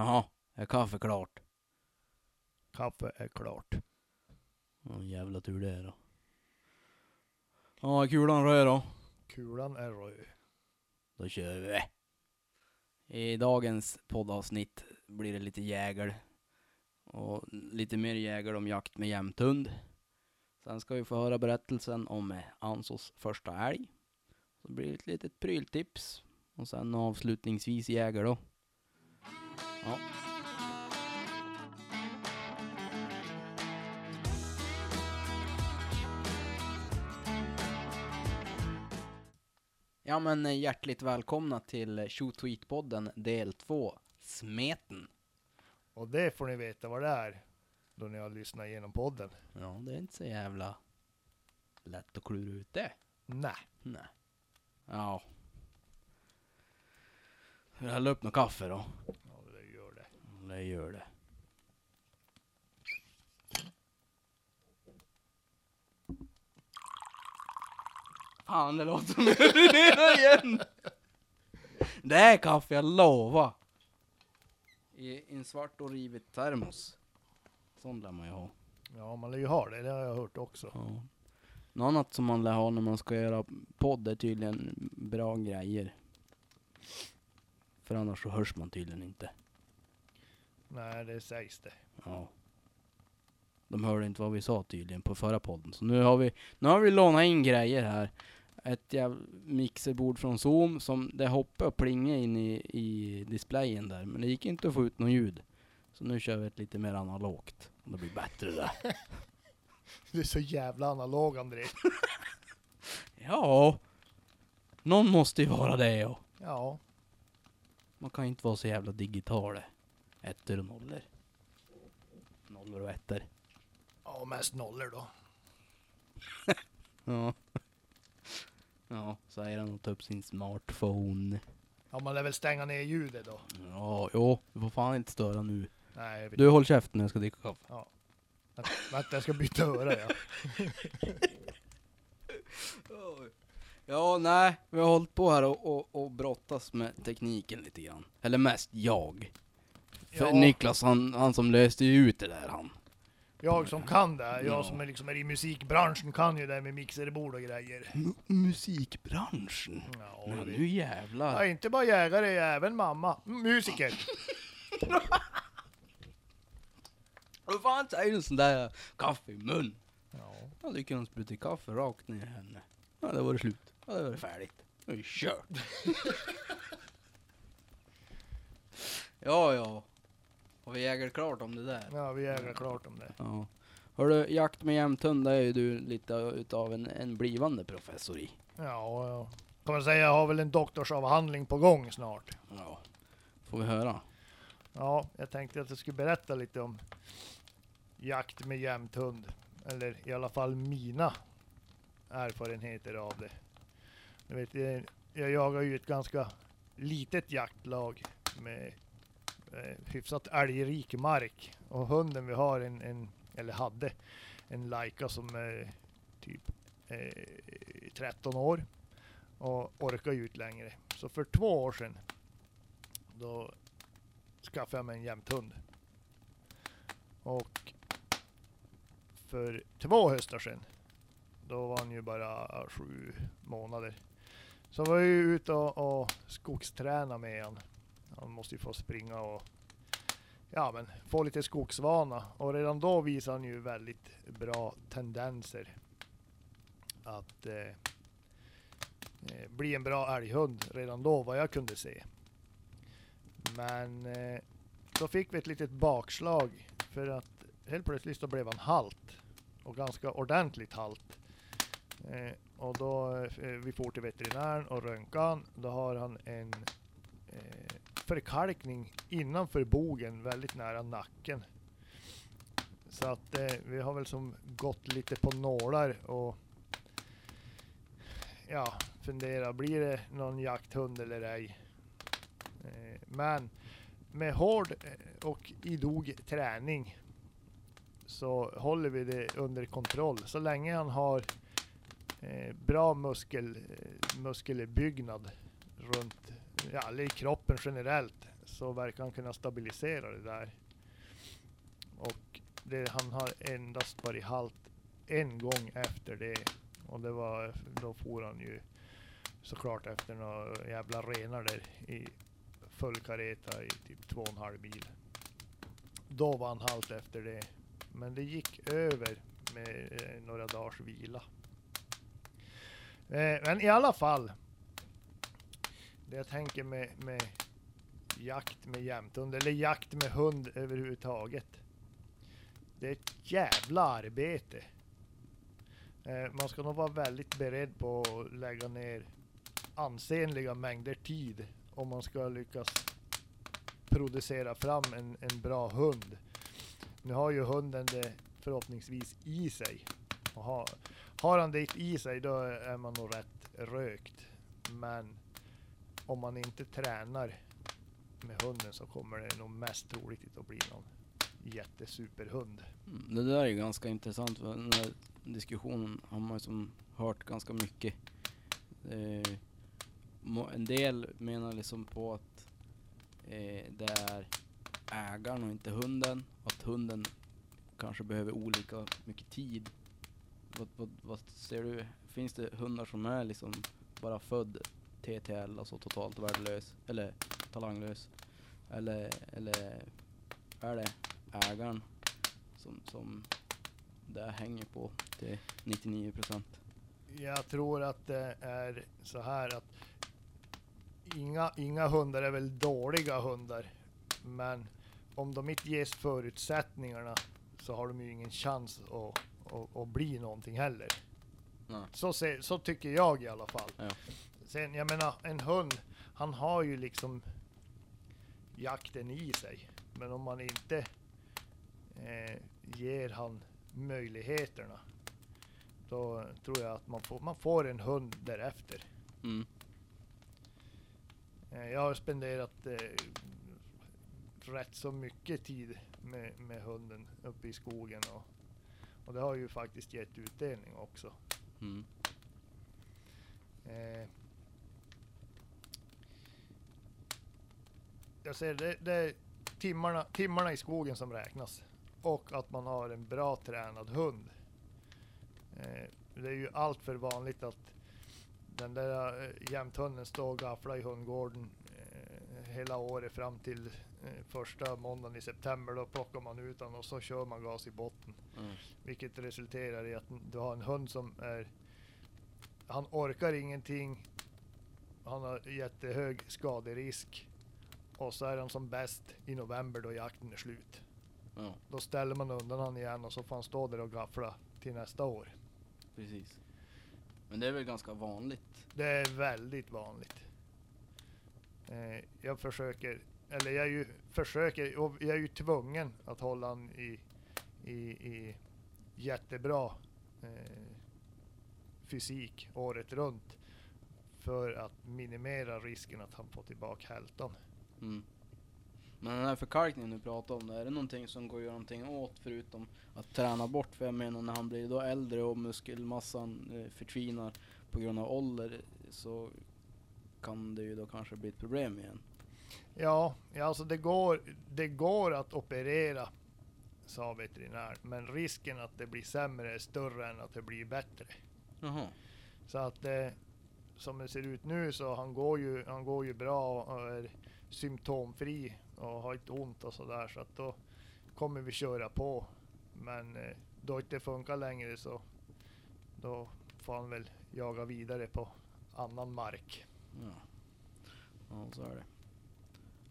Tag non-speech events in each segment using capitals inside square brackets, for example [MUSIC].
Jaha, är kaffe klart? Kaffe är klart. Ja, jävla tur det är då. Ja, kulan röd då. Kulan är röd. Då kör vi. I dagens poddavsnitt blir det lite jägel. Och lite mer jägel om jakt med jämthund. Sen ska vi få höra berättelsen om Ansos första älg. Så blir det ett litet pryltips. Och sen avslutningsvis jägel då. Ja. Ja men eh, hjärtligt välkomna till eh, Shoot Tweet-podden del 2, Smeten. Och det får ni veta vad det är. Då ni har lyssnat igenom podden. Ja, det är inte så jävla lätt att klura ut det. Nej. Nej. Ja. Jag häller upp något kaffe då. Det gör det. Fan, det låter som urinerar igen. Det är kaffe, jag lovar. I en svart och rivit termos. Sån lär man ju ha. Ja, man lär ju ha det. Det har jag hört också. Ja. Något annat som man lär ha när man ska göra podd är tydligen bra grejer. För annars så hörs man tydligen inte. Nej, det sägs det. Ja. De hörde inte vad vi sa tydligen på förra podden. Så nu har vi, nu har vi lånat in grejer här. Ett jävla mixerbord från Zoom som det hoppade och plingade in i, i displayen där. Men det gick inte att få ut något ljud. Så nu kör vi ett lite mer analogt. Och det blir bättre där. [LAUGHS] Du är så jävla analog André. [LAUGHS] Ja. Någon måste ju vara det ja. Ja, Man kan ju inte vara så jävla digital. Ettor och nollor. Nollor och ettor. ja mest nollor då. [LAUGHS] Ja. Ja, säger han och tar upp sin smartphone. Ja, man lär väl stänga ner ljudet då. Ja, jo, du får fan inte störa nu. Nej, jag vet Du håll käften när jag ska dricka kaffe. Vänta, vänta, jag ska byta öra ja. [LAUGHS] Ja, nej, vi har hållit på här och, och, och brottas med tekniken lite grann. Eller mest jag. För Ja. Niklas, han, han som löste ju ut det där han. Jag som kan det, Ja. jag som är liksom är i musikbranschen kan ju det här med mixerbord och grejer. M- musikbranschen? Ja, Men jag nu jävlar. Ja, inte bara jägare, även mamma. Mm, Musiker. [LAUGHS] Vad fan säger du sån där kaffe i mun? Ja. Jag tycker de sprutar kaffe rakt ner i henne. Ja, det var det slut. Ja, det var det färdigt. Nu är det kört. [LAUGHS] ja, ja. Har vi jägar klart om det där? ja, vi jägar klart om det. Ja. Hörru, jakt med jämthund, det är ju du lite utav en, en blivande professor i. Ja, ja. Kan man säga, jag har väl en doktorsavhandling på gång snart. Ja. Får vi höra? Ja, jag tänkte att jag skulle berätta lite om jakt med jämthund. Eller i alla fall mina erfarenheter av det. Jag, vet, jag, jag jagar ju ett ganska litet jaktlag med eh, Eh, hyfsat älgrik mark. Och hunden vi har, en, en eller hade, en Laika som är typ eh, 13 år och orkar ju ut längre. Så för två år sedan då skaffade jag mig en jämthund. Och för två höstar sedan, då var han ju bara sju månader. Så var jag ju ute och, och skogsträna med han. Han måste ju få springa och ja, men få lite skogsvana. Och redan då visade han ju väldigt bra tendenser att eh, eh, bli en bra älghund redan då, vad jag kunde se. Men eh, då fick vi ett litet bakslag för att helt plötsligt så blev han halt. Och ganska ordentligt halt. Eh, och då eh, vi for till veterinären och röntgade. Då har han en eh, förkalkning innanför bogen väldigt nära nacken. Så att eh, vi har väl som gått lite på nålar och ja, fundera, blir det någon jakthund eller ej? Eh, Men med hård eh, och idog träning så håller vi det under kontroll. Så länge han har eh, bra muskel, eh, muskelbyggnad runt, ja, eller i kroppen generellt. så verkar han kunna stabilisera det där. Och det, han har endast varit halt en gång efter det. Och det var, då for han ju såklart efter några jävla renar där i full kareta i typ två och en halv bil. Då var han halt efter det. Men det gick över med eh, några dagars vila. Eh, men i alla fall. Det jag tänker med, med jakt med jämthund, eller jakt med hund överhuvudtaget. Det är ett jävla arbete. Eh, man ska nog vara väldigt beredd på att lägga ner ansenliga mängder tid om man ska lyckas producera fram en, en bra hund. Nu har ju hunden det förhoppningsvis i sig. Och har, har han det i sig då är man nog rätt rökt. Men om man inte tränar med hunden så kommer det nog mest troligt att bli någon jättesuperhund. Mm, Det där är ju ganska intressant. för Den här diskussionen har man ju som hört ganska mycket. Eh, en del menar liksom på att eh, det är ägaren och inte hunden. Att hunden kanske behöver olika mycket tid. Vad, vad, vad ser du? Finns det hundar som är liksom bara född TTL, alltså totalt värdelös, eller talanglös? Eller, eller är det ägaren som, som det hänger på till 99 procent. Jag tror att det är så här att inga, inga hundar är väl dåliga hundar. Men om de inte ges förutsättningarna så har de ju ingen chans att, att, att bli någonting heller. Nej. Så, så tycker jag i alla fall. Ja. Sen, jag menar, en hund, han har ju liksom jakten i sig. Men om man inte eh, ger han möjligheterna, då tror jag att man får, man får en hund därefter. Mm. Eh, jag har spenderat eh, rätt så mycket tid med, med hunden uppe i skogen och, och det har ju faktiskt gett utdelning också. Mm. Eh, jag ser det, det är timmarna, timmarna i skogen som räknas. Och att man har en bra tränad hund. Eh, det är ju allt för vanligt att den där eh, jämthunden står och gafflar i hundgården eh, hela året fram till första måndagen i september. Då plockar man ut den och så kör man gas i botten. Mm. Vilket resulterar i att du har en hund som är... Han orkar ingenting. Han har jättehög skaderisk. Och så är han som bäst i november då jakten är slut. Ja, Då ställer man undan han igen och så får han stå där och gaffla till nästa år. precis. Men det är väl ganska vanligt? Det är väldigt vanligt. Eh, jag försöker, eller jag är ju, försöker, och jag är ju tvungen att hålla han i, i, i jättebra eh, fysik året runt. För att minimera risken att han får tillbaka hältan. Mm. Men den här förkalkningen du pratar om, är det någonting som går att göra någonting åt förutom att träna bort? För jag menar när han blir då äldre och muskelmassan eh, förtvinar på grund av ålder så kan det ju då kanske bli ett problem igen. Ja, ja alltså det går, det går att operera, sa veterinär. Men risken att det blir sämre är större än att det blir bättre. Jaha. Så att eh, som det ser ut nu så han går ju, han går ju bra och är symptomfri och har inte ont och sådär. Så att då kommer vi köra på. Men eh, då det inte funkar längre så då får han väl jaga vidare på annan mark. Ja. ja, så är det.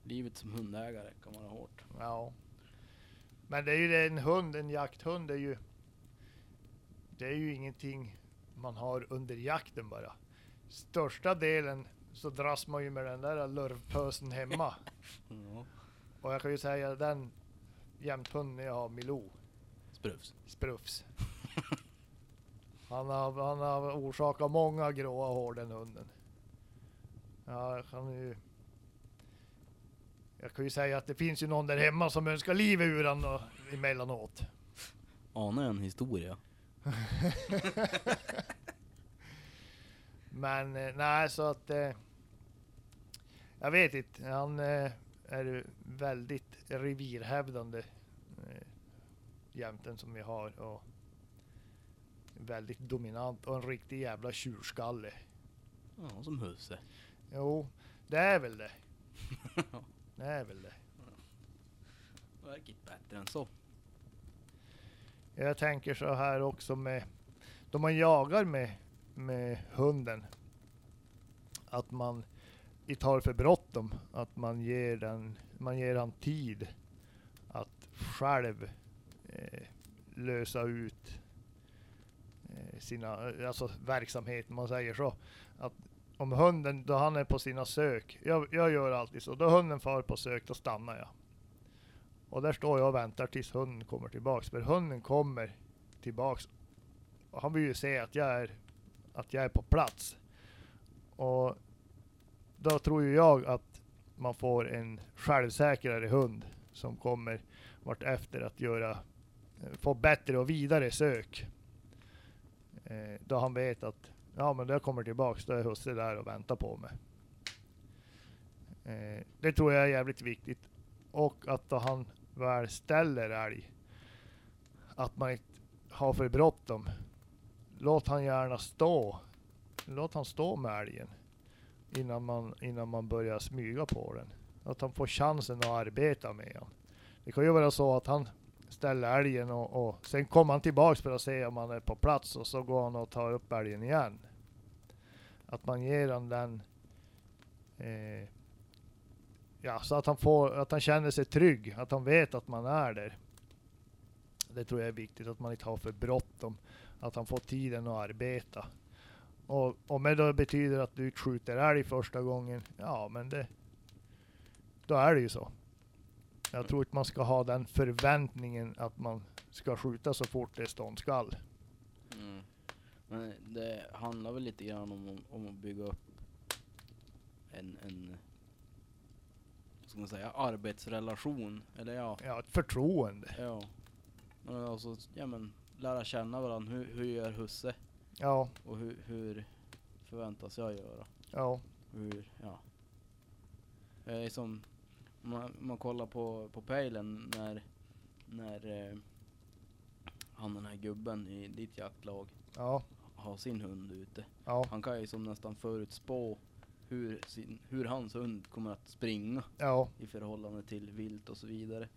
Livet som hundägare kan vara hårt. Ja. Men det är ju det, en hund, en jakthund är ju det är ju ingenting man har under jakten bara. Största delen så dras man ju med den där lurvpösen hemma. [LAUGHS] Ja. Och jag kan ju säga den jämthunden jag har, Milou, Sprufs. Sprufs. Han har, han har orsakat många gråa hår den hunden. Ja, kan ju... Jag kan ju säga att det finns ju någon där hemma som önskar livet ur han och- emellanåt. Anar jag en historia? [LAUGHS] Men eh, nej, så att... Eh, jag vet inte. Han eh, är det väldigt revirhävdande eh, jämten som vi har. Och väldigt dominant och en riktig jävla tjurskalle. Ja, som husse. Jo, det är väl det. [LAUGHS] Det är väl det. Verkligt bättre än så. Jag tänker så här också med, då man jagar med, med hunden, att man inte har för bråttom, att man ger den, man ger han tid att själv eh, lösa ut eh, sina, eh, alltså verksamhet, om man säger så. Att om hunden, då han är på sina sök, jag, jag gör alltid så, då hunden far på sök, då stannar jag. Och där står jag och väntar tills hunden kommer tillbaks. För hunden kommer tillbaks. Och han vill ju se att jag är, att jag är på plats. Och då tror ju jag att man får en självsäkrare hund som kommer vart efter att göra, eh, få bättre och vidare sök. Eh, då han vet att ja men jag kommer tillbaks då är husse där och väntar på mig. Eh, det tror jag är jävligt viktigt. Och att då han väl ställer älg, att man inte har för bråttom. Låt han gärna stå. Låt han stå med älgen innan man, innan man börjar smyga på den. Att han får chansen att arbeta med den. Det kan ju vara så att han ställer älgen och, och sen kommer han tillbaks för att se om han är på plats och så går han och tar upp älgen igen. Att man ger han den eh, Ja, så att han, får, att han känner sig trygg, att han vet att man är där. Det tror jag är viktigt, att man inte har för bråttom. Att han får tiden att arbeta. Och om det då betyder att du skjuter älg första gången, ja men det... Då är det ju så. Jag tror inte man ska ha den förväntningen att man ska skjuta så fort det är ståndskall. Mm. Men det handlar väl lite grann om, om att bygga upp en, en ska man säga, arbetsrelation. Eller ja, Ja, ett förtroende. ja. Men alltså, ja men lära känna varandra. Hur, hur gör husse? Ja, Och hur, hur förväntas jag göra? ja, Hur, ja. Är som, om man, man kollar på, på pejlen när, när eh, han den här gubben i ditt jaktlag ja, har sin hund ute. ja, Han kan ju som nästan förutspå hur, sin, hur hans hund kommer att springa ja, i förhållande till vilt och så vidare.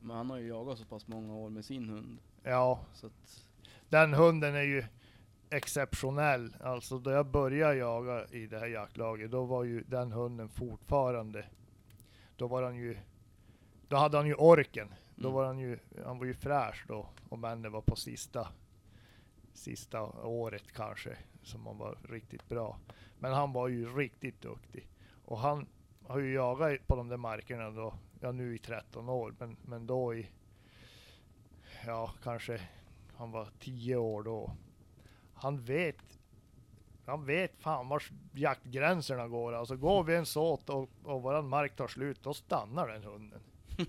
Men han har ju jagat så pass många år med sin hund. Ja. Så att, Den hunden är ju exceptionell. Alltså då jag började jaga i det här jaktlaget, då var ju den hunden fortfarande, då var han ju, då hade han ju orken. Då Mm. var han ju, han var ju fräsch då, om än det var på sista, sista året kanske, som han var riktigt bra. Men han var ju riktigt duktig. Och han har ju jagat på de där markerna då, ja nu i 13 år, men, men då i, ja kanske han var 10 år då. Han vet, han vet fan vars jaktgränserna går. Alltså går vi en såt och, och våran mark tar slut, då stannar den hunden. [LAUGHS]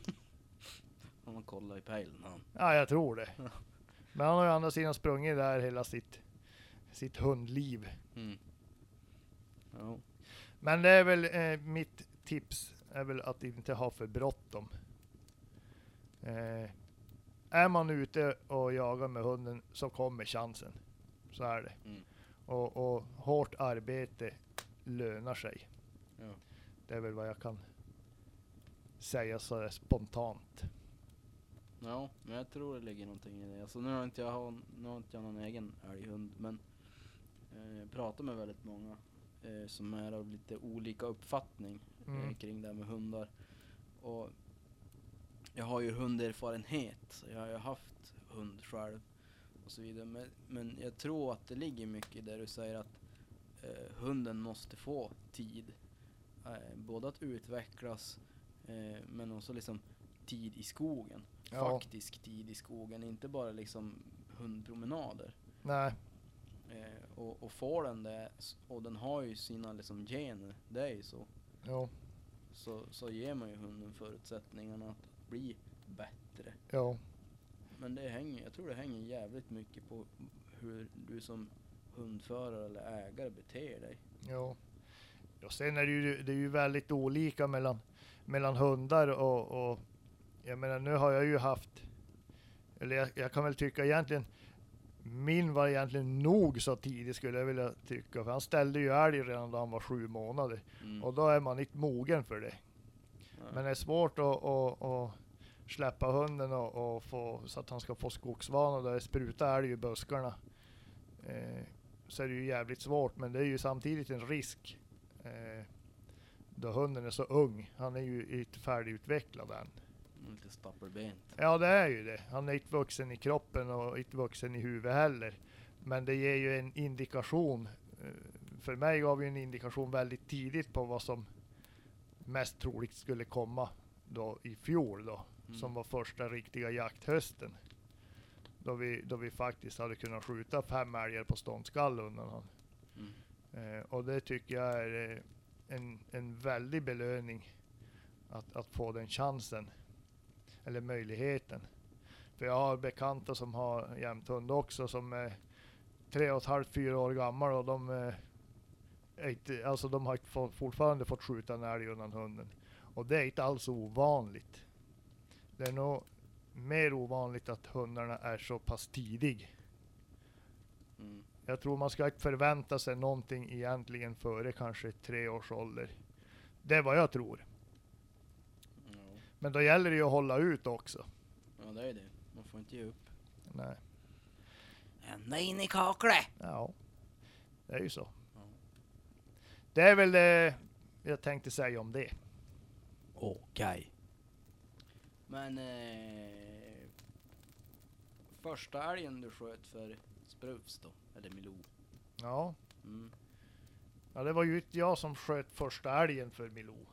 om man kollar i pejlen. Han. Ja, jag tror det. Men han har ju å andra sidan sprungit där hela sitt, sitt hundliv. Mm. Ja. Men det är väl eh, mitt tips är väl att inte ha för bråttom. Eh, är man ute och jagar med hunden så kommer chansen. Så är det. Mm. Och, och hårt arbete lönar sig. Ja. Det är väl vad jag kan säga så spontant. Ja, men jag tror det ligger någonting i det. Alltså nu har inte jag, har- nu har inte jag någon egen älghund, men eh, jag pratar med väldigt många eh, som är av lite olika uppfattning eh, Mm. kring det här med hundar. Och jag har ju hunderfarenhet, jag har ju haft hund själv och så vidare. Men, men jag tror att det ligger mycket det du säger att eh, hunden måste få tid. Eh, både att utvecklas, eh, men också liksom tid i skogen Ja. faktisk tid i skogen, inte bara liksom hundpromenader. Nej, Eh, och, och får den det, och den har ju sina liksom gener, det är ju så, jo, så, så ger man ju hunden förutsättningarna att bli bättre. jo, Men det hänger, jag tror det hänger jävligt mycket på hur du som hundförare eller ägare beter dig. jo. Ja, sen är det ju, det är ju väldigt olika mellan, mellan hundar och, och jag menar nu har jag ju haft, eller jag, jag kan väl tycka egentligen, min var egentligen nog så tidig skulle jag vilja tycka, för han ställde ju älg redan då han var sju månader. Mm. Och då är man inte mogen för det. Men det är svårt att, att, att släppa hunden och, och få, så att han ska få skogsvana där det sprutar älg i buskarna. Eh, så är det ju jävligt svårt, men det är ju samtidigt en risk. Eh, då hunden är så ung. Han är ju inte färdigutvecklad än. Lite stapelbent. Ja, det är ju det. Han är inte vuxen i kroppen och inte vuxen i huvudet heller. Men det ger ju en indikation. eh, För mig gav ju en indikation väldigt tidigt på vad som mest troligt skulle komma då i fjol då. Mm. Som var första riktiga jakthösten. Då vi, då vi faktiskt hade kunnat skjuta fem älgar på ståndskall undan honom. Mm. Eh, och det tycker jag är eh, en, en väldig belöning att, att få den chansen. Eller möjligheten. För jag har bekanta som har jämthund också som är tre och ett halvt, fyra år gammal och de, eh, inte, alltså de har fortfarande fått skjuta en älg undan hunden. Och det är inte alls ovanligt. Det är nog mer ovanligt att hundarna är så pass tidig. Mm. Jag tror man ska inte förvänta sig någonting egentligen före kanske tre års ålder. Det är vad jag tror. Men då gäller det ju att hålla ut också. ja, det är det. Man får inte ge upp. Nej. Ända in i kaklet! Ja, det är ju så. Det är väl det jag tänkte säga om det. Okej. Men... Eh, första älgen du sköt för Sprufs då? Eller Milou? Ja. Mm. ja, det var ju inte jag som sköt första älgen för Milou.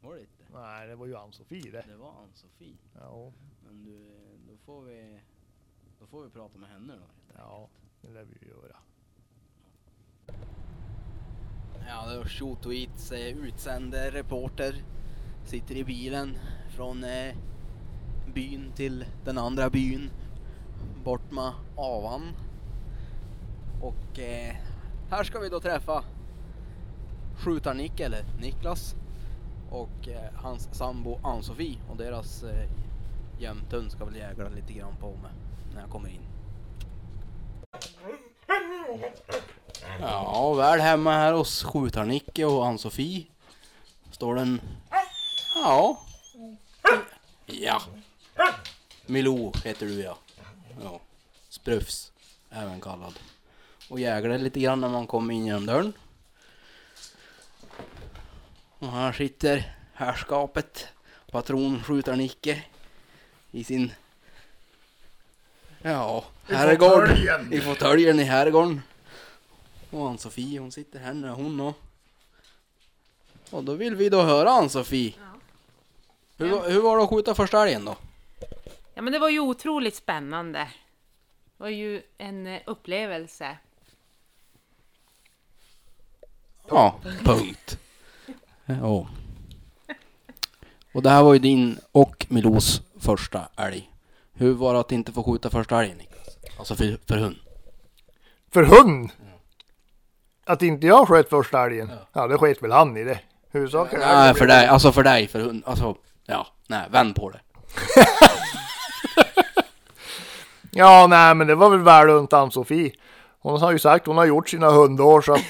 Var det inte? Nej, det var ju Ann-Sofie det. Det var Ann-Sofie. Ja, Men du, då får vi... Då får vi prata med henne då. ja, det lär vi ju göra. Ja, det var Shotoits eh, utsände reporter. Sitter i bilen från eh, byn till den andra byn. Bort med Avan. Och eh, här ska vi då träffa Skjutar-Nick, eller Niklas. Och eh, hans sambo Ann-Sofie och deras eh, jämthund ska väl jägla lite grann på mig när jag kommer in. Ja, väl hemma här hos Skjutar-Nicke och Ann-Sofie. Står den... Ja. Ja. Milou heter du ja. Ja. Sprufs, även kallad. Och jäglar lite grann när man kommer in genom dörren. Och här sitter härskapet, patronskjutar-Nicke i sin... Ja, herrgård. I fåtöljen i herrgården. Och Ann-Sofie hon sitter här nu hon och... Och då vill vi då höra Ann-Sofie. Ja. Hur, var- hur var det att skjuta första älgen då? Ja, men det var ju otroligt spännande. Det var ju en eh, upplevelse. Ja, punkt. Ja. Och det här var ju din och Milos första älg. Hur var det att inte få skjuta första älgen Niklas? Alltså för, för hund. För hund? Att inte jag sköt första älgen? Ja. Ja, det sket väl han i det. Huvudsaken är Nej, för dig. Alltså för dig, för hund. Alltså, ja. Nej, vänd på det. [LAUGHS] Ja, nej, men det var väl väl runt Ann-Sofie. Hon har ju sagt hon har gjort sina hundår så att... [LAUGHS]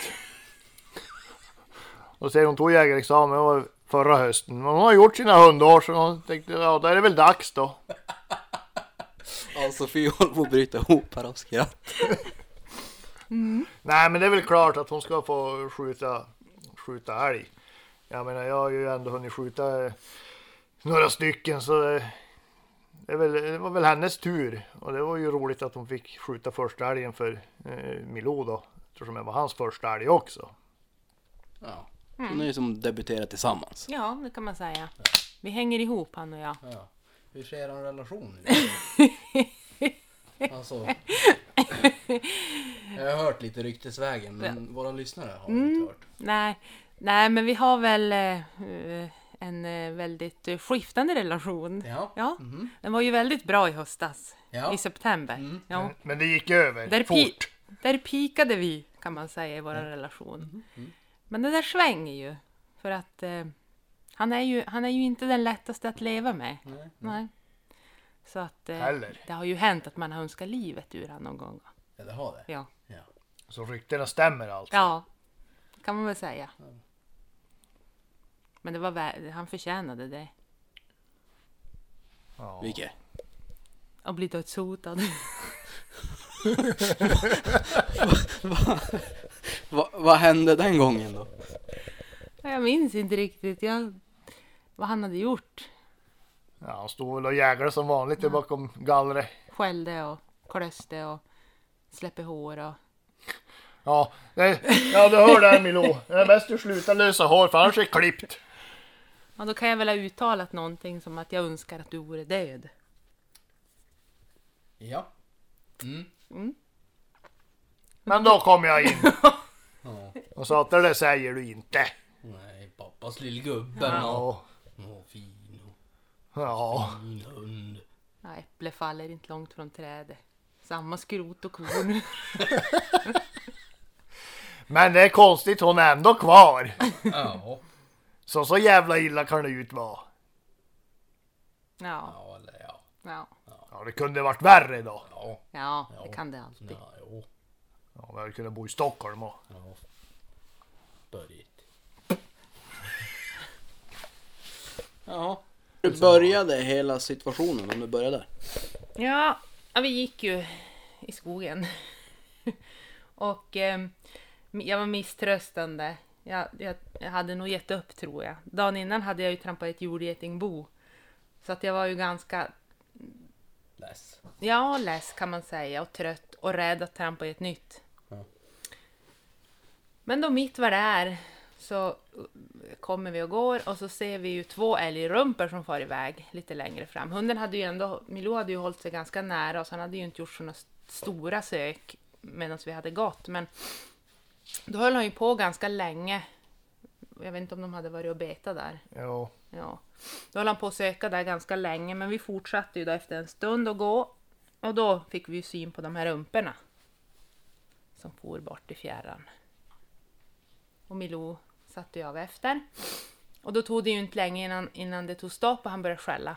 Och säger hon tog jägarexamen var förra hösten. Men hon har gjort sina hundår så hon tänkte ja, då är det väl dags då. [LAUGHS] Ann-Sofie håller på att bryta ihop här av skratt. Nej, men det är väl klart att hon ska få skjuta, skjuta älg. Jag menar, jag har ju ändå hunnit skjuta eh, några stycken så eh, det, är väl, det var väl hennes tur. Och det var ju roligt att hon fick skjuta första älgen för eh, Milou då. Eftersom det var hans första älg också. Ja. Så ni är som debuterat tillsammans. Ja, det kan man säga. Vi hänger ihop han och jag. Ja. Hur ser er relation [LAUGHS] Alltså. Jag har hört lite ryktesvägen men våra lyssnare har inte hört. Nej, nej men vi har väl eh, en eh, väldigt eh, skiftande relation. Ja. Ja, Mhm. den var ju väldigt bra i höstas. Ja. I september. Mm. Ja. Men, men det gick över Där, pi fort. där pikade vi kan man säga i vår relation. Mm. Men det där svänger ju. För att eh, han, är ju, han är ju inte den lättaste att leva med. Nej. Nej. Så att eh, Heller. det har ju hänt att man har önskat livet ur honom någon gång. Ja, det har det. Ja, Ja. Så ryktena stämmer alltså? ja kan man väl säga. Men det var vä- han förtjänade det. Ja. Vilket? Att bli dödshotad. [LAUGHS] Va, vad hände den gången då? Jag minns inte riktigt jag, vad han hade gjort. Ja, han stod väl och jägade som vanligt där bakom gallret. Skällde och klöste och släppte hår och... Ja, det, ja du hör det här Milou. Det är bäst du slutar lösa hår för annars är det klippt. Ja, då kan jag väl ha uttalat någonting som att jag önskar att du vore död. Ja. Mm. Men då kom jag in [LAUGHS] Ja. och sa att det där säger du inte. Nej, pappas lillgubben och... Ja, Åh, och ja. fin hund. Ja, äpple faller inte långt från trädet. Samma skrot och korn. [LAUGHS] Men det är konstigt, hon är ändå kvar. Ja. Så så jävla illa kan det ju inte vara. Ja, Ja, eller ja. ja, Ja, det kunde varit värre då. Ja. ja, det Ja. kan det alltid. Ja, jo. Ja, vi hade kunnat bo i Stockholm och... Ja. Börjat. [LAUGHS] Ja. Hur började hela situationen om du började? Ja, ja, vi gick ju i skogen. [LAUGHS] och eh, jag var misströstande. Jag, jag, jag hade nog gett upp tror jag. Dagen innan hade jag ju trampat ett jordgetingbo. Så att jag var ju ganska, Less. ja, less kan man säga och trött och rädd att trampa i ett nytt. Ja. Men då mitt var det är så kommer vi och går och så ser vi ju två älgrumpor som far iväg lite längre fram. Hunden hade ju ändå, Milou hade ju hållit sig ganska nära oss, han hade ju inte gjort sådana stora sök medan vi hade gått. Men då höll han ju på ganska länge. Jag vet inte om de hade varit och beta där. Jo. Ja. Då höll han på att söka där ganska länge, men vi fortsatte ju då efter en stund att gå. Och då fick vi ju syn på de här rumporna. Som for bort i fjärran. Och Milou satte ju av efter. Och då tog det ju inte länge innan, innan det tog stopp och han började skälla.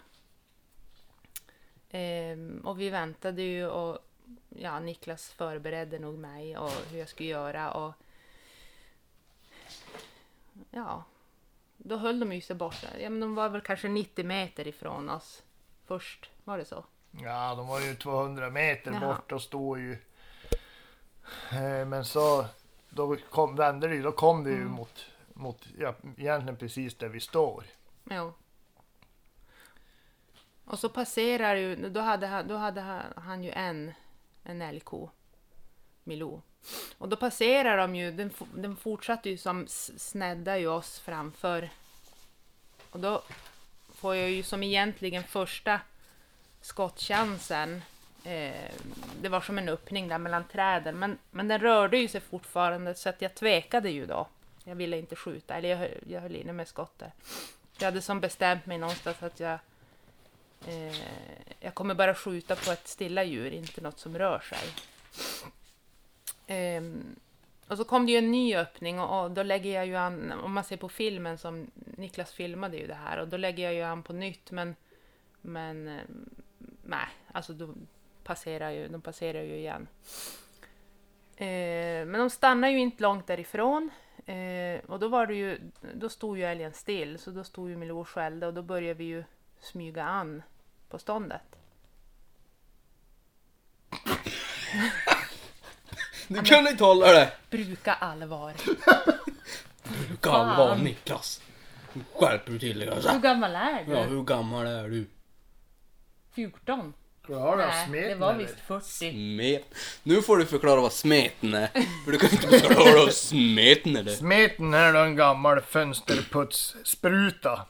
Ehm, och vi väntade ju och ja, Niklas förberedde nog mig och hur jag skulle göra och ja, då höll de ju sig borta. Ja, men de var väl kanske 90 meter ifrån oss först. Var det så? Ja, de var ju 200 meter Jaha. bort och stod ju... Eh, Men så... Då kom, vände det ju, då kom det ju Mm. mot, mot, ja, egentligen precis där vi står. Ja. Och så passerar ju, då hade, han- då hade han, han ju en, en älgko, Milou. Och då passerar de ju, den, den fortsatte ju som snedda ju oss framför. Och då får jag ju som egentligen första skottchansen. Eh, det var som en öppning där mellan träden, men, men den rörde ju sig fortfarande så att jag tvekade ju då. Jag ville inte skjuta, eller jag, höll- jag höll inne med skottet. Jag hade som bestämt mig någonstans att jag eh, jag kommer bara skjuta på ett stilla djur, inte något som rör sig. Eh, och så kom det ju en ny öppning och, och då lägger jag ju an, om man ser på filmen som Niklas filmade ju det här och då lägger jag ju an på nytt men men eh, nej, alltså då passerar ju, de passerar ju igen. Eh, men de stannar ju inte långt därifrån eh, och då var det ju, då stod ju älgen still så då stod ju Milou och skällde och då började vi ju smyga an på ståndet. Du kunde inte hålla det! Bruka allvar. Du kan vara Niklas. Skärper du till dig alltså. Hur gammal är du? Ja, hur gammal är du? 14? Ja, Nej, det var visst 40. Smet. Nu får du förklara vad smeten är. För du kan inte förklara vad smeten är. Smeten är då en gammal fönsterputsspruta.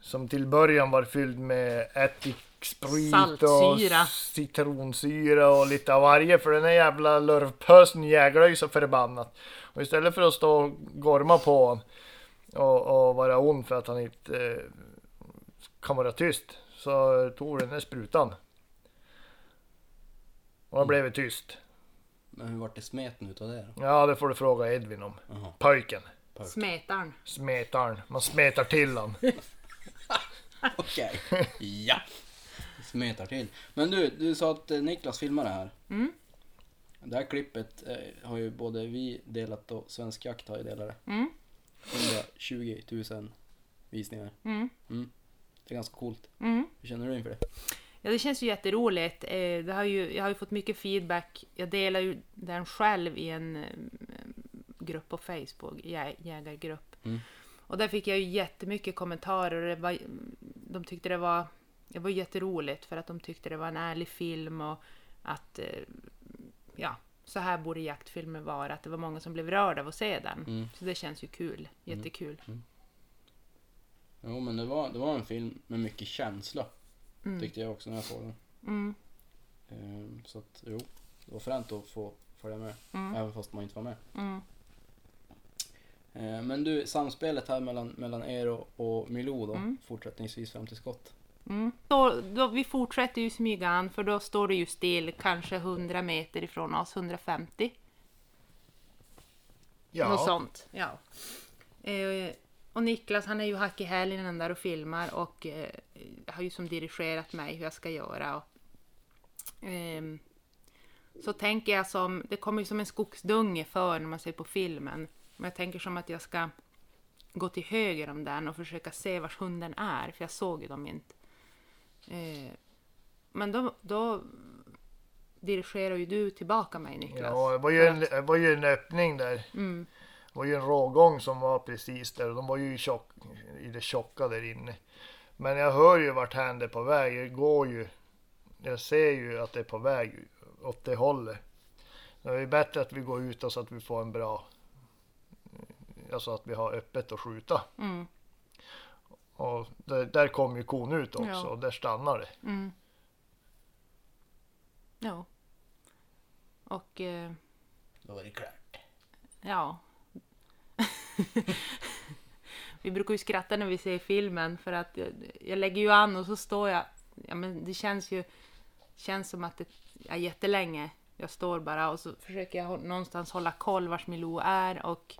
Som till början var fylld med ättiksprit Saltsyra. och citronsyra och lite av varje. För den här jävla lurvpösen jäglar ju så förbannat. Och istället för att stå och gorma på och, och vara ond för att han inte eh, kan vara tyst. Så tog den här sprutan. Och då blev det tyst. Men hur vart det smeten utav det då? Ja, det får du fråga Edvin om. Jaha. Pojken. Smetarn. Smetarn. Man smetar till han. [LAUGHS] Okej. ja. Smetar till. Men du, du sa att eh, Niklas filmade det här. Mm. Det här klippet eh, har ju både vi delat och Svensk Jakt har ju delat det. Mm. 120 000 visningar. Mm. Det är ganska coolt. Mm. Hur känner du inför det? Ja, det känns ju jätteroligt. Eh, det har ju, jag har ju fått mycket feedback. Jag delar ju den själv i en eh, grupp på Facebook, jä, jägargrupp. Mm. Och där fick jag ju jättemycket kommentarer. Det var, de tyckte det var, det var jätteroligt för att de tyckte det var en ärlig film och att eh, ja, så här borde jaktfilmer vara. Att det var många som blev rörda av att se den. Mm. Så det känns ju kul. Jättekul. Jo men det var, det var en film med mycket känsla. Mm. Tyckte jag också när jag såg den. Mm. Ehm, så att jo, det var fränt att få följa med. Mm. Även fast man inte var med. Mm. Ehm, men du, samspelet här mellan, mellan er och, och Milou då, Mm. fortsättningsvis fram till skott. Mm. Då, då, vi fortsätter ju smyga an för då står det ju still kanske 100 meter ifrån oss, 150. Något Ja. sånt. Ja. Eh, och Niklas han är ju hack i hälen där och filmar och eh, har ju som dirigerat mig hur jag ska göra. Och, ehm, så tänker jag som, det kommer ju som en skogsdunge för när man ser på filmen. Men jag tänker som att jag ska gå till höger om den och försöka se vars hunden är, för jag såg ju dem inte. Eh, men då, då dirigerar ju du tillbaka mig Niklas. Ja, det var ju en, det var ju en öppning där. Mm, Det var ju en rågång som var precis där och de var ju tjock, i det tjocka där inne. Men jag hör ju vart hän är på väg. Jag går ju. Jag ser ju att det är på väg åt det hållet. Det är bättre att vi går ut och så att vi får en bra... Alltså att vi har öppet att skjuta. mm, Och där, där kom ju kon ut också Ja. och där stannar det. mm. Ja. Och eh, Då var det klart. ja. Vi brukar ju skratta när vi ser filmen för att jag, jag lägger ju an och så står jag. Ja men det känns ju känns som att det är jättelänge. Jag står bara och så försöker jag någonstans hålla koll vars Milou är och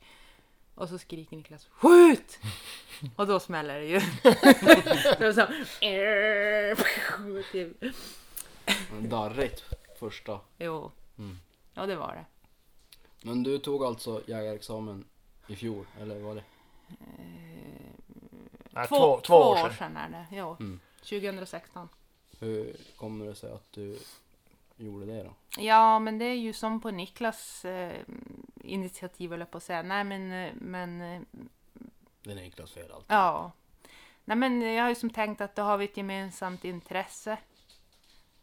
och så skriker Niklas Skjut! [LAUGHS] Och då smäller det ju. [LAUGHS] det var så, [LAUGHS] typ. Darrigt första. Jo. Mm. Ja, det var det. Men du tog alltså jägarexamen i fjol, eller var det? Nej, två, två, två år sedan. sedan är det. Jo. Mm. 2016. Hur kommer det sig att du gjorde det då? Ja, men det är ju som på Niklas eh, initiativ, eller på att säga. Nej, men, eh, men eh, Det är Niklas fel allt. ja. Nej, men jag har ju som tänkt att då har vi ett gemensamt intresse.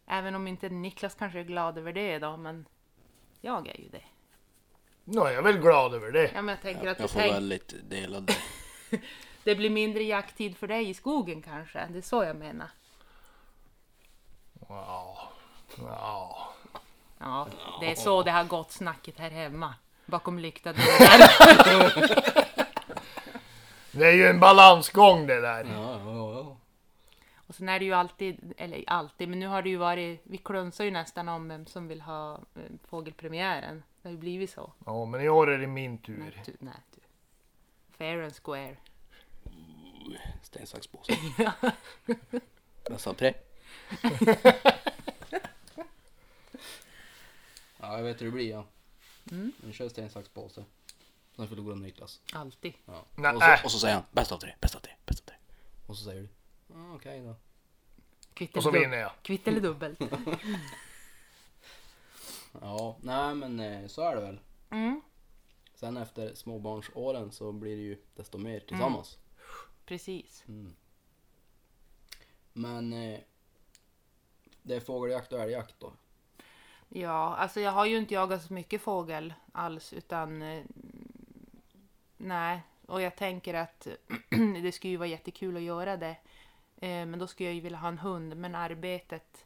Även om inte Niklas kanske är glad över det då, men jag är ju det. Nu är jag väl glad över det. Ja, men jag tänker att Jag får tänk, väldigt delade. [LAUGHS] det blir mindre jakttid för dig i skogen kanske. Det är så jag menar. Ja. Ja. Ja, det är så det har gått snacket här hemma. Bakom lyckta dörrar. [LAUGHS] Det är ju en balansgång det där. Ja, ja, ja. Och sen är det ju alltid, eller alltid, men nu har det ju varit, vi klunsar ju nästan om vem som vill ha eh, fågelpremiären. Det har ju blivit så. Ja, men i år är det min Nej, tur. du, nej, du. Fair and square. Sten, sax, påse. [LAUGHS] Jag sa tre. [LAUGHS] ja, jag vet hur det blir ja. Mm. Vi kör sten, sax, påse. Sen förlorar Niklas. Alltid. Ja. Nej. Och, så, och så säger han bäst av tre, bäst av tre, bäst av tre. Och så säger du ah, okej då. Kvitt Och så eller, vinner jag. kvitt eller dubbelt. [LAUGHS] Ja, nej men eh, så är det väl. Mm, Sen efter småbarnsåren så blir det ju desto mer tillsammans. precis. Mm. Men eh, det är fågeljakt och älgjakt då. Ja, alltså jag har ju inte jagat så mycket fågel alls, utan eh, nej. Och jag tänker att [CLEARS THROAT] det skulle ju vara jättekul att göra det. Eh, men då skulle jag ju vilja ha en hund, men arbetet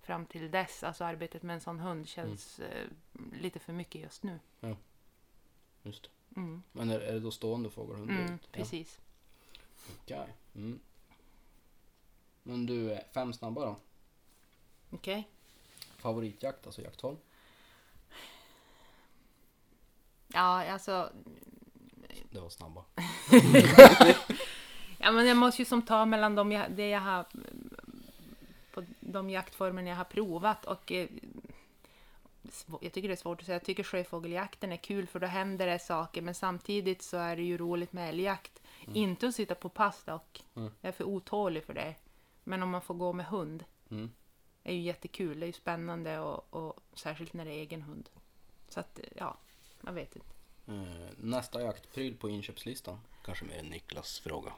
fram till dess, alltså arbetet med en sån hund känns eh, lite för mycket just nu. Just det. Mm, Men är, är det då stående fågelhund? mm, Ja. precis. Okej. Mm. Men du, fem snabba då. Okej. Favoritjakt, alltså jaktform? Ja, alltså. Det var snabba. [LAUGHS] [LAUGHS] Ja, men jag måste ju som ta mellan de jag, det jag har på de jaktformer jag har provat och eh, jag tycker det är svårt att säga. Jag tycker sjöfågeljakten är kul för då händer det saker men samtidigt så är det ju roligt med älgjakt. Inte att sitta på pass dock. Mm. Jag är för otålig för det. Men om man får gå med hund Mm. är ju jättekul. Det är ju spännande och, och särskilt när det är egen hund. Så att ja, man vet inte. Eh, nästa jaktpryl på inköpslistan. Kanske mer en Niklas fråga.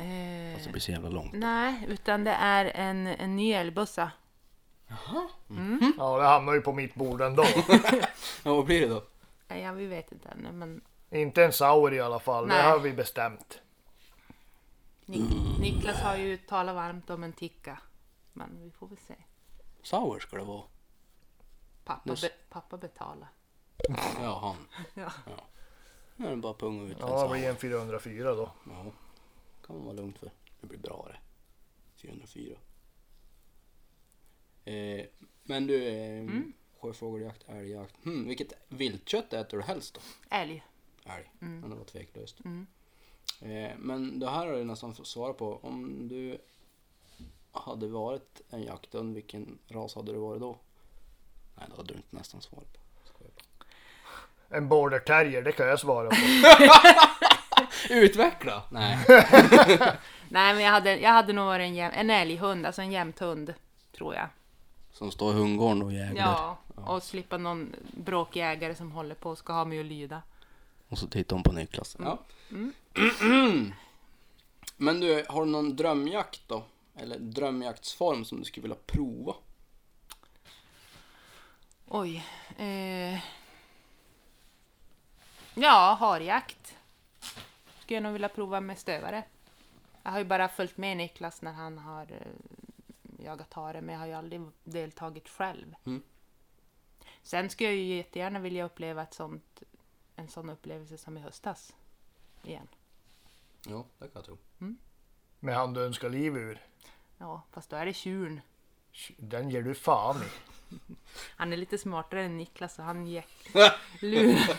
Eh, Fast det blir så jävla långt. nej, utan det är en, en ny älgbössa. Ja, det hamnar ju på mitt bord ändå. [LAUGHS] Ja, vad blir det då? Ja, vi vet inte ännu, men Inte en Sauer i alla fall, det Nej. har vi bestämt. Nik- Niklas har ju talat varmt om en ticka. Men vi får väl se. Sour ska det vara. Pappa, Det be, pappa betalar. Ja, han. [LAUGHS] Ja. Nu är det bara punga ut en Ja, det blir Sauer. en 404 då. Ja, kan man vara lugnt för. Det blir bra det. 404. Eh, men du, eh, Mm. sjöfågeljakt, älgjakt. Hmm, vilket viltkött äter du helst då? Älg. Älg. Mm. Men det var tveklöst. Mm. Eh, men det här har du nästan fått svara på. Om du hade varit en jakthund, vilken ras hade du varit då? Nej, det hade du inte nästan svarat på. En border terrier, det kan jag svara på. [LAUGHS] [LAUGHS] Utveckla! Nej. [LAUGHS] Nej, men jag hade, jag hade nog varit en, jäm, en älghund, alltså en jämthund, tror jag. Som står i hundgården och jäglar. Ja, och slippa någon bråkjägare som håller på och ska ha mig att lyda. Och så tittar hon på Niklas. Ja. Mm. [CLEARS THROAT] Men du, har du någon drömjakt då? Eller drömjaktsform som du skulle vilja prova? Oj. Eh, ja, harjakt. Skulle jag nog vilja prova med stövare. Jag har ju bara följt med Niklas när han har eh, jagat hare, men jag har ju aldrig deltagit själv. Mm. Sen skulle jag ju jättegärna vilja uppleva ett sånt, en sån upplevelse som i höstas. Igen. Ja, det kan jag tro. Med han du önskar liv ur. Ja, fast då är det tjuren. Den ger du fan i. [LAUGHS] Han är lite smartare än Niklas så han gick [LAUGHS] lurar.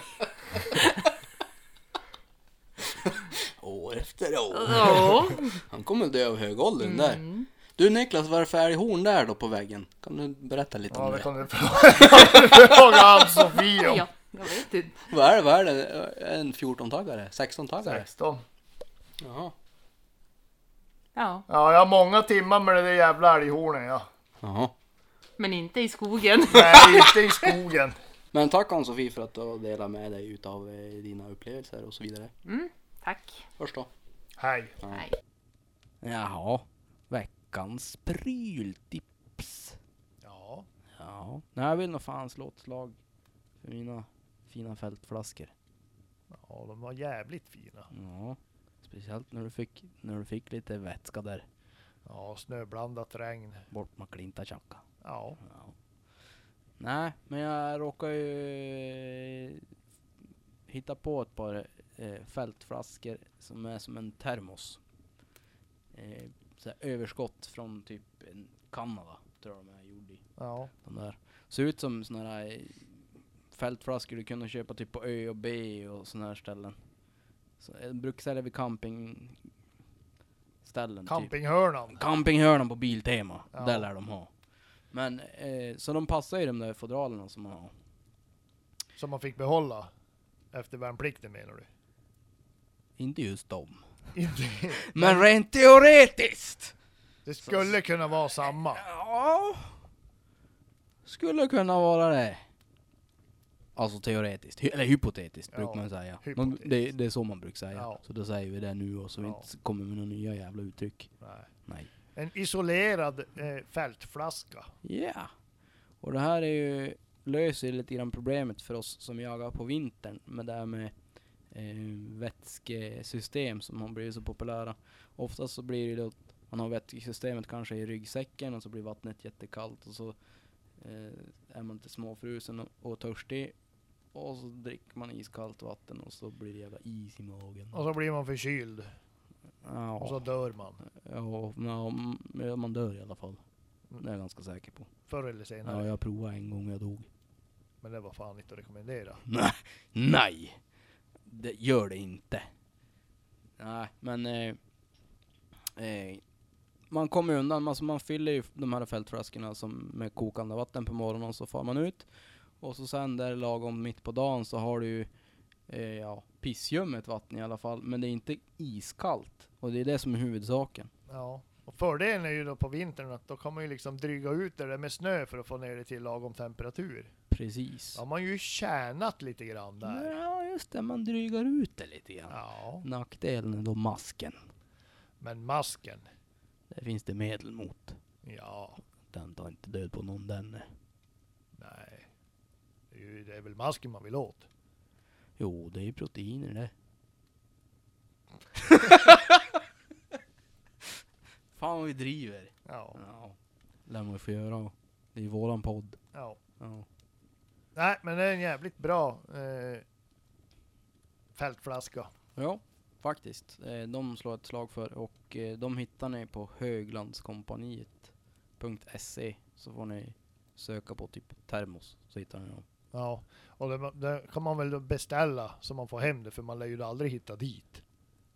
År efter år. Ja. Han kommer dö av hög ålder den där. Mm. Du Niklas, vad är det älghorn där då på väggen? Kan du berätta lite Ja, om det det? kan du fråga [LAUGHS] Ann-Sofie om. Ja, jag vet inte. Vad är det? Vad är det? En 14-taggare? 16-taggare? 16. Jaha. Ja, Ja, jag har många timmar med det där jävla älghornet ja. Jaha. men inte i skogen. [LAUGHS] Nej, inte i skogen. Men tack Ann-Sofie för att du har delat med dig utav eh, dina upplevelser och så vidare. Mm, tack. Först då. Hej. Ja. Nej. Jaha. Veckans pryltips. Ja. Ja. Nej, jag vill nog fan slå ett slag för mina fina fältflaskor. ja, de var jävligt fina. Ja. Speciellt när du fick, när du fick lite vätska där. Ja, snöblandat regn. Bort med klinta tjacka. Ja. Ja. Nej, men jag råkar ju hitta på ett par eh, fältflaskor som är som en termos. Eh, så här överskott från typ en Kanada, tror jag de är gjord i. Ja. De där. Ser ut som såna här eh, fältflaskor du kunde köpa typ på Ö och B och såna här ställen. Så, jag brukar sälja vid campingställen. Typ. Campinghörnan. Campinghörnan på Biltema. Ja. Där lär de ha. Men, eh, så de passar ju de där fodralerna som man har. Som man fick behålla efter värnplikten menar du? Inte just dem. Men rent teoretiskt! Det skulle kunna vara samma. Ja. Skulle kunna vara det. Alltså teoretiskt, eller hypotetiskt Ja, brukar man säga. Man, det, det är så man brukar säga. Ja. Så då säger vi det nu och så vi Ja. inte kommer med några nya jävla uttryck. Nej. Nej. En isolerad eh, fältflaska. Ja. Och det här är ju, löser lite grann problemet för oss som jagar på vintern med det här med eh, vätskesystem som har blivit så populära. Oftast så blir det då att man har vätskesystemet kanske i ryggsäcken och så blir vattnet jättekallt och så eh, är man lite småfrusen och, och törstig och så dricker man iskallt vatten och så blir det jävla is i magen. Och så blir man förkyld. Ja, Och så dör man. ja, ja, m- man dör i alla fall. Det är jag ganska säker på. Förr eller senare. Ja, jag provade en gång och jag dog. Men det var fan inte att rekommendera. [LAUGHS] Nej, nej. Det gör det inte. Nej, men eh, eh, man kommer undan. Alltså man fyller ju de här fältflaskorna som med kokande vatten på morgonen och så far man ut. Och så sen där lagom mitt på dagen så har du ju eh, ja, pissljummet vatten i alla fall. Men det är inte iskallt. Och det är det som är huvudsaken. Ja. Och fördelen är ju då på vintern att då kan man ju liksom dryga ut det där med snö för att få ner det till lagom temperatur. Precis. Då har man ju tjänat lite grann där. Ja, just det. Man drygar ut det lite grann. Ja, Nackdelen är då masken. men masken. Det finns det medel mot. Ja, Den tar inte död på någon den. nej. Det är, ju, det är väl masken man vill åt. Jo, det är ju proteiner det. [LAUGHS] Fan vad vi driver. Ja, Ja, lär man ju få göra. Det är ju våran podd. ja. Ja. Nej, men det är en jävligt bra eh, fältflaska. ja, faktiskt. Eh, De slår ett slag för och eh, de hittar ni på höglandskompaniet.se så får ni söka på typ termos så hittar ni dem. Ja, och det, det kan man väl beställa så man får hem det för man lär ju aldrig hitta dit.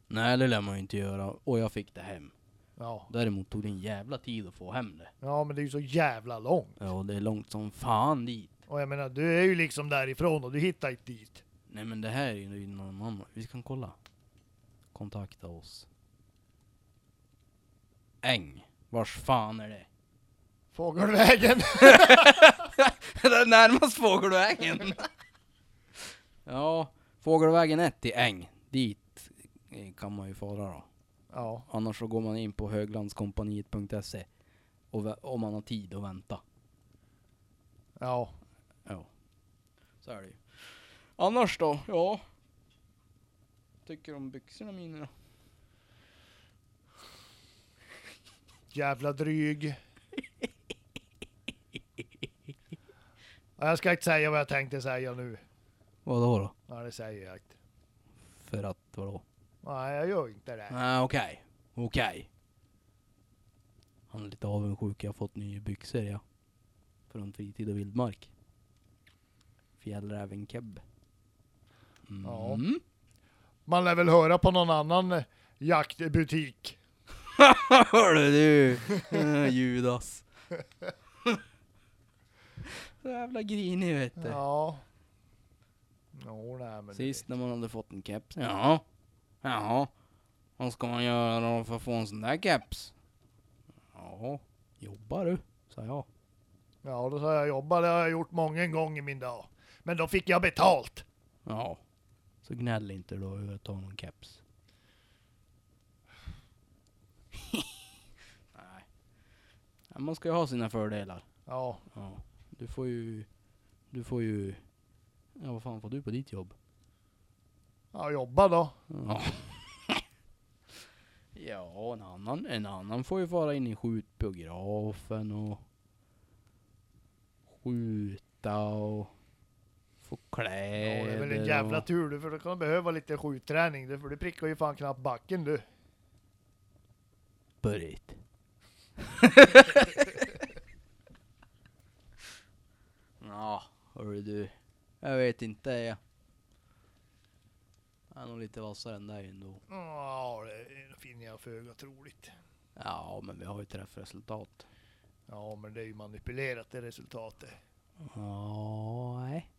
Nej, det lär man ju inte göra och jag fick det hem. Ja, Däremot tog det en jävla tid att få hem det. ja men det är ju så jävla långt. Ja, det är långt som fan dit. Och jag menar, du är ju liksom därifrån och du hittar inte dit. Nej men det här är ju någon annan. Vi kan kolla. Kontakta oss. Äng. Vars fan är det? Fågelvägen! [LAUGHS] det är närmast Fågelvägen. [LAUGHS] ja, Fågelvägen 1 i Äng. Dit eh, kan man ju fara då. ja, Annars så går man in på höglandskompaniet.se. Om man har tid att vänta. Ja. Så är det ju. Annars då? Ja. Tycker om byxorna mina då? Jävla dryg. Ja, jag ska inte säga vad jag tänkte säga nu. Vadå då? Ja, det säger jag inte. För att vadå? Nej, jag gör inte det. Nej, okej. Okej. Han är lite avundsjuk. Jag har fått nya byxor ja. Från Fritid och Vildmark. Fjällräven Keb. Mm. Ja. Man lär väl höra på någon annan eh, jaktbutik. [LAUGHS] Hörru du! Eh, Judas. Så [LAUGHS] jävla grinig vet du. Ja. Jo, nej men... Sist när man hade fått en keps. Ja. Ja. Vad ska man göra då för att få en sån där keps? Ja. Jobbar du? Sa jag. Ja, då sa jag jobba, det har jag gjort många gånger i min dag. Men då fick jag betalt. Ja. Så gnäll inte då över att ta någon keps. [LAUGHS] Nej. Ja, man ska ju ha sina fördelar. Ja, Ja. Du får ju... Du får ju... Ja, vad fan får du på ditt jobb? ja jobba då. Ja. [LAUGHS] ja, en annan, en annan får ju fara in i skjutbiografen och skjuta och få Ja, kläder det är väl en jävla och... tur du, för då kan du behöva lite skjutträning. du, För du prickar ju fan knappt backen du. Börjt. [LAUGHS] ja, hörru du. Jag vet inte. Jag jag är nog lite vassare än dig ändå. Ja, det finner jag föga troligt. Ja, men vi har ju träffresultat. Ja, men det är ju manipulerat det resultatet. Ja, nej.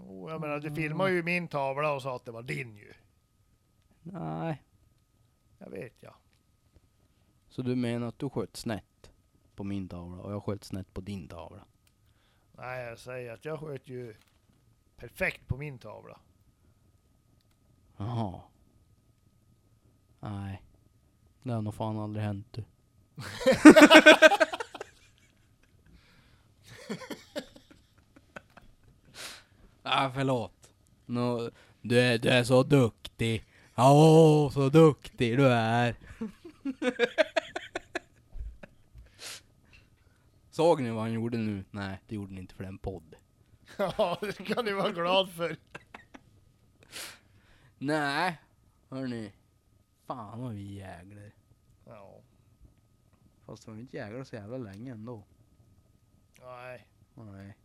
Oh, jag menar, du filmade ju min tavla och sa att det var din ju. Nej. Jag vet ja. Så du menar att du sköt snett på min tavla och jag sköt snett på din tavla? Nej, jag säger att jag sköt ju perfekt på min tavla. Jaha. Nej. Det har nog fan aldrig hänt du. [LAUGHS] [LAUGHS] ah, förlåt. No, du, är, du är så duktig. Åh, så duktig du är. [LAUGHS] Såg ni vad han gjorde nu? Nej, det gjorde ni inte för den podd. [LAUGHS] Ja, det kan ni vara glad för. [LAUGHS] Nej, hörni. Fan vad vi är jägare. Ja, Fast vi har inte jägare så jävla länge ändå. nej. Nej.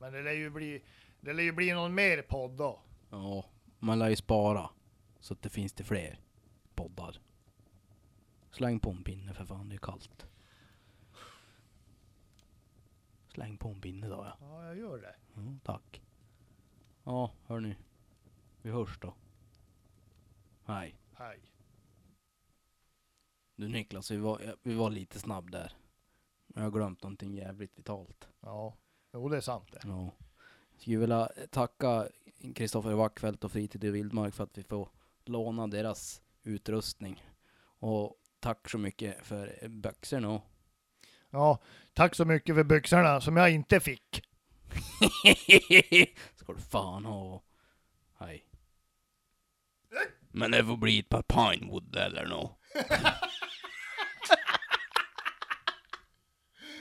Men det lär ju bli, det lär ju bli någon mer podd då. Ja, man lär ju spara. Så att det finns det fler poddar. Släng på en pinne för fan, det är kallt. Släng på en pinne då ja. Ja, jag gör det. ja tack. Ja, hörni. Vi hörs då. Hej. Hej. Du Niklas, vi var, vi var lite snabb där. Jag har glömt någonting jävligt vitalt. Ja, jo det är sant det. Ja. Skulle vilja tacka Kristoffer Wackfeldt och Fritid i Vildmark för att vi får låna deras utrustning. Och tack så mycket för byxorna. Ja, tack så mycket för byxorna som jag inte fick. [LAUGHS] Ska du fan ha. Hej. Men det får bli ett par Pinewood eller nå. [LAUGHS]